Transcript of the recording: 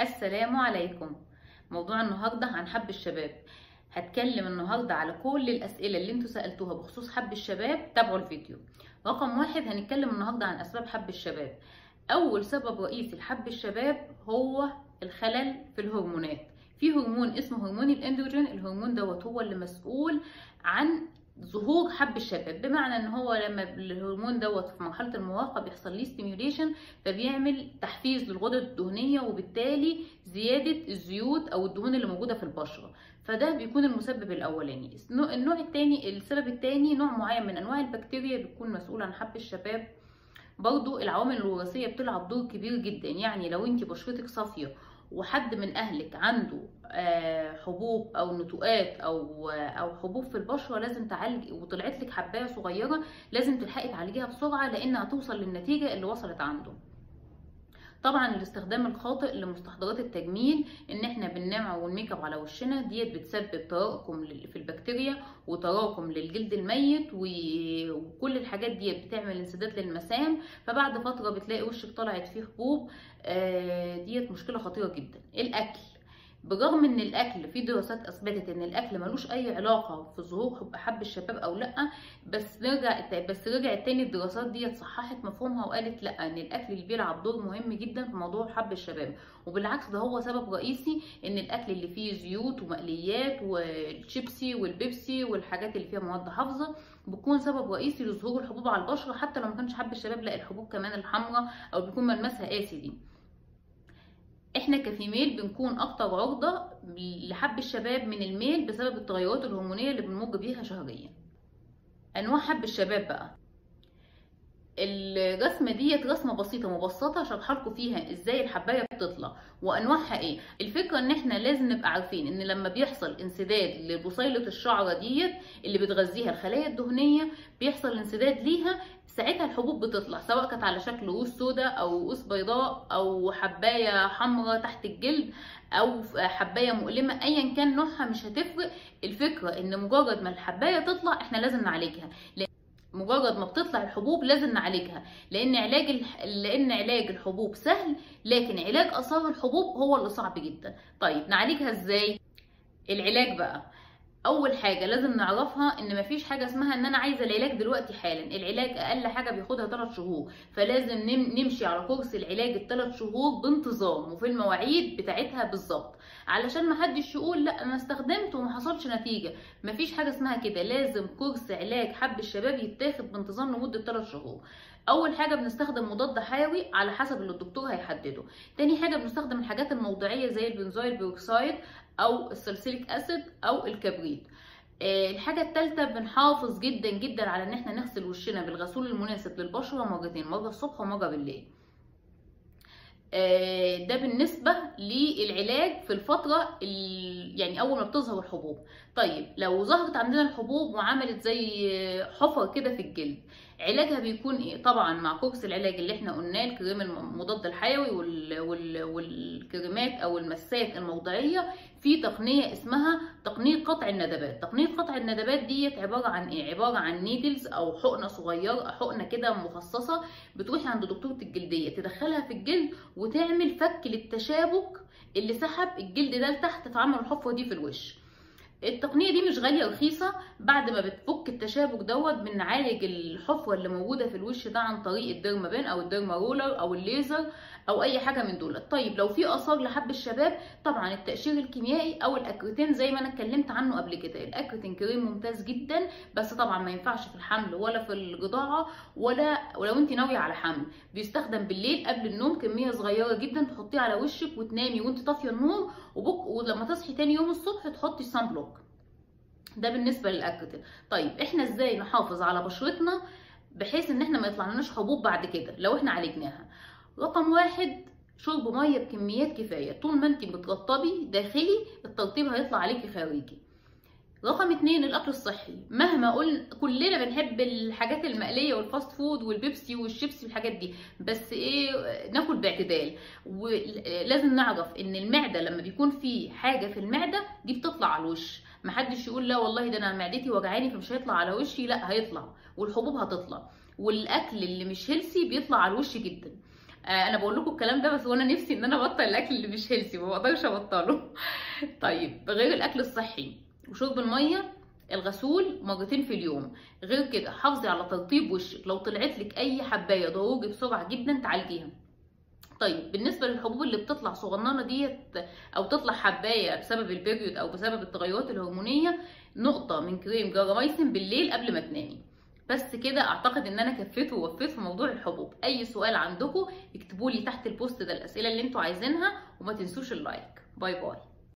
السلام عليكم. موضوع النهارده عن حب الشباب. هتكلم النهارده على كل الأسئلة اللي أنتوا سألتوها بخصوص حب الشباب. تابعوا الفيديو. رقم واحد هنتكلم النهارده عن أسباب حب الشباب. أول سبب رئيسي لحب الشباب هو الخلل في الهرمونات. في هرمون اسمه هرمون الاندروجين الهرمون دوت هو اللي مسؤول عن ظهور حب الشباب بمعنى إن هو لما الهرمون دوت في مرحلة المراهقه بيحصل ليه stimulation فبيعمل تحفيز للغدد الدهنية وبالتالي زيادة الزيوت أو الدهون اللي موجودة في البشرة. فده بيكون المسبب الأولاني. النوع الثاني السبب الثاني نوع معين من أنواع البكتيريا بتكون مسؤول عن حب الشباب. برضو العوامل الوراثية بتلعب دور كبير جدا. يعني لو انت بشرتك صافية وحد من أهلك عنده حبوب أو نتوءات أو أو حبوب في البشرة لازم تعالج وطلعت لك حباية صغيرة لازم تلحقي تعالجيها بسرعة لأنها توصل للنتيجة اللي وصلت عنده طبعا الاستخدام الخاطئ لمستحضرات التجميل إن إحنا بننعم وال make up على وشنا ديت بتسبب تراكم في البكتيريا وتراكم للجلد الميت وكل الحاجات ديت بتعمل انسداد للمسام. فبعد فترة بتلاقي وشك طلعت فيه حبوب ديت مشكلة خطيرة جدا. الأكل بالرغم إن الأكل في دراسات أثبتت إن الأكل ملوش أي علاقة في ظهور حب الشباب أو لأ بس نرجع بس رجعت تاني الدراسات ديت صححت مفهومها وقالت لأ إن الأكل اللي بيلعب دور مهم جدا في موضوع حب الشباب. وبالعكس ده هو سبب رئيسي إن الأكل اللي فيه زيوت ومقليات والشيبسي والبيبسي والحاجات اللي فيها مواد حافظة بتكون سبب رئيسي لظهور الحبوب على البشرة حتى لو ما كانش حب الشباب لأ الحبوب كمان الحمراء أو بيكون ملمسها قاسي دي. إحنا كفيميل بنكون أكتر عرضة لحب الشباب من الميل بسبب التغيرات الهرمونية اللي بنمر بيها شهريا. انواع حب الشباب بقى. الرسمه ديت رسمه بسيطة مبسطة شرح لكم فيها إزاي الحباية بتطلع وأنواعها إيه. الفكرة إن إحنا لازم نبقى عارفين إن لما بيحصل انسداد لبصيلة الشعرة ديت اللي بتغذيها الخلايا الدهنية بيحصل انسداد ليها ساعتها الحبوب بتطلع سواء كانت على شكل رؤوس سوداء أو رؤوس بيضاء أو حباية حمراء تحت الجلد أو حباية مؤلمة ايا كان نوعها مش هتفرق. الفكرة إن مجرد ما الحباية تطلع إحنا لازم نعالجها. مجرد ما بتطلع الحبوب لازم نعالجها. لأن علاج. لأن علاج الحبوب سهل لكن علاج اثار الحبوب هو اللي صعب جدا. طيب نعالجها إزاي؟ العلاج بقى. أول حاجة لازم نعرفها إن مفيش حاجة اسمها إن أنا عايزة العلاج دلوقتي حالا. العلاج أقل حاجة بياخدها 3 شهور. فلازم نمشي على course العلاج الثلاث شهور بانتظام وفي المواعيد بتاعتها بالظبط. علشان ما حدش يقول لأ أنا استخدمت وما حصلش نتيجة. مفيش حاجة اسمها كده. لازم course علاج حب الشباب يتاخد بانتظام لمدة 3 شهور. أول حاجة بنستخدم مضاد حيوي على حسب اللي الدكتور هيحدده. تاني حاجة بنستخدم الحاجات الموضعية زي ال benzoyl peroxide أو ال salicylic acid أو الكبريت. الحاجة التالتة بنحافظ جدا جدا على إن إحنا نغسل وشنا بالغسول المناسب للبشرة مرتين مرة الصبح ومرة بالليل ده بالنسبة للعلاج في الفترة يعني أول ما بتظهر الحبوب طيب لو ظهرت عندنا الحبوب وعملت زي حفر كده في الجلد علاجها بيكون إيه؟ طبعا مع كورس العلاج اللي إحنا قلناه الكريم المضاد الحيوي وال... وال... والكريمات أو المسات الموضعية في تقنية اسمها تقنية قطع الندبات. تقنية قطع الندبات ديت عبارة عن إيه؟ عبارة عن نيدلز أو حقنة صغيرة حقنة كده مخصصة بتروحي عند دكتورة الجلديه تدخلها في الجلد وتعمل فك للتشابك اللي سحب الجلد ده لتحت تعمل الحفرة دي في الوش. التقنية دي مش غالية رخيصه بعد ما بتفك التشابك دوت بنعالج الحفره اللي موجودة في الوش ده عن طريق ال derma pen أو ال derma roller أو الليزر أو أي حاجة من دول طيب لو في آثار لحب الشباب طبعا التقشير الكيميائي أو الأكريتين زي ما أنا اتكلمت عنه قبل كده. الأكريتين كريم ممتاز جدا بس طبعا ما ينفعش في الحمل ولا في الرضاعه ولا ولو أنت ناوية على حمل. بيستخدم بالليل قبل النوم كمية صغيرة جدا تحطيه على وشك وتنامي وأنت طافية النور وبك ولما تصحي تاني يوم الصبح تحطي سان بلوك ده بالنسبة للاكريتين طيب إحنا إزاي نحافظ على بشرتنا بحيث إن إحنا ما يطلعناش حبوب بعد كده لو إحنا عالجناها؟ رقم واحد شرب مية بكميات كفاية. طول ما انت بترطبي داخلي الترطيب هيطلع عليكي خارجي. رقم اتنين الأكل الصحي. مهما قل كلنا بنحب الحاجات المقلية وال fast food والبيبسي والشيبسي والحاجات دي. بس إيه ناكل باعتدال. ولازم نعرف إن المعدة لما بيكون في حاجة في المعدة دي بتطلع على الوش. محدش يقول لا والله ده أنا معدتي وجعاني فمش هيطلع على وشي لا هيطلع والحبوب هتطلع والأكل اللي مش healthy بيطلع على الوش جدا. آه أنا بقول لكم الكلام ده بس وأنا نفسي إن أنا أبطل الأكل اللي مش healthy ما بقدرش أبطله. طيب غير الأكل الصحي وشرب المية الغسول مرتين في اليوم. غير كده حافظي على ترطيب وشك لو طلعت لك أي حباية ضروري بسرعة جدا تعالجيها. طيب بالنسبة للحبوب اللي بتطلع صغننة ديت أو تطلع حباية بسبب ال period أو بسبب التغيرات الهرمونية نقطة من كريم جراميسين بالليل قبل ما تنامي. بس كده أعتقد إن أنا كفيت ووفيت في موضوع الحبوب. أي سؤال عندكم اكتبوا لي تحت ال post ده الأسئلة اللي أنتوا عايزينها وما تنسوش ال like. bye bye.